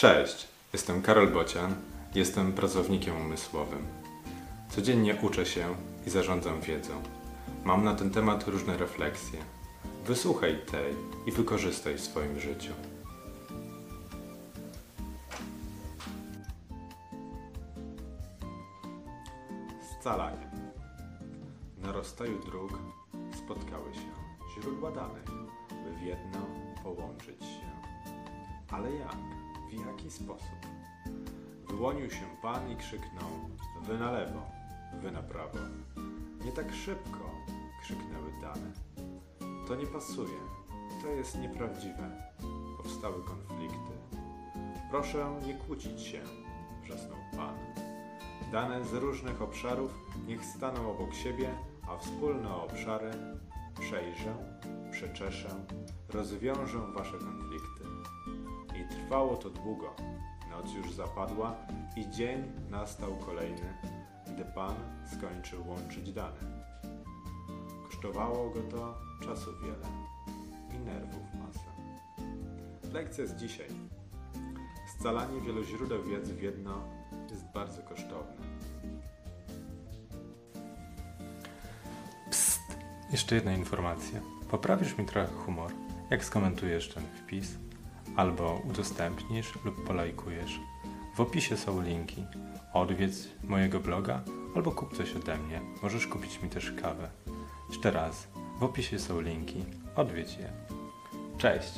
Cześć, jestem Karol Bocian, jestem pracownikiem umysłowym. Codziennie uczę się i zarządzam wiedzą. Mam na ten temat różne refleksje. Wysłuchaj tej i wykorzystaj w swoim życiu. Scalanie. Na rozstaju dróg spotkały się źródła danych, by w jedno połączyć się. Ale jak? W jaki sposób? Wyłonił się pan i krzyknął: Wy na lewo, wy na prawo. Nie tak szybko, krzyknęły dane. To nie pasuje, to jest nieprawdziwe. Powstały konflikty. Proszę nie kłócić się, wrzasnął pan. Dane z różnych obszarów niech staną obok siebie, a wspólne obszary przejrzę, przeczeszę, rozwiążę wasze konflikty. I trwało to długo. Noc już zapadła i dzień nastał kolejny, gdy Pan skończył łączyć dane. Kosztowało go to czasu wiele i nerwów masę. Lekcja z dzisiaj. Scalanie wielu źródeł wiedzy w jedno jest bardzo kosztowne. Psst! Jeszcze jedna informacja. Poprawisz mi trochę humor, jak skomentujesz ten wpis, albo udostępnisz lub polajkujesz. W opisie są linki. Odwiedz mojego bloga albo kup coś ode mnie. Możesz kupić mi też kawę. Jeszcze raz, w opisie są linki. Odwiedź je. Cześć!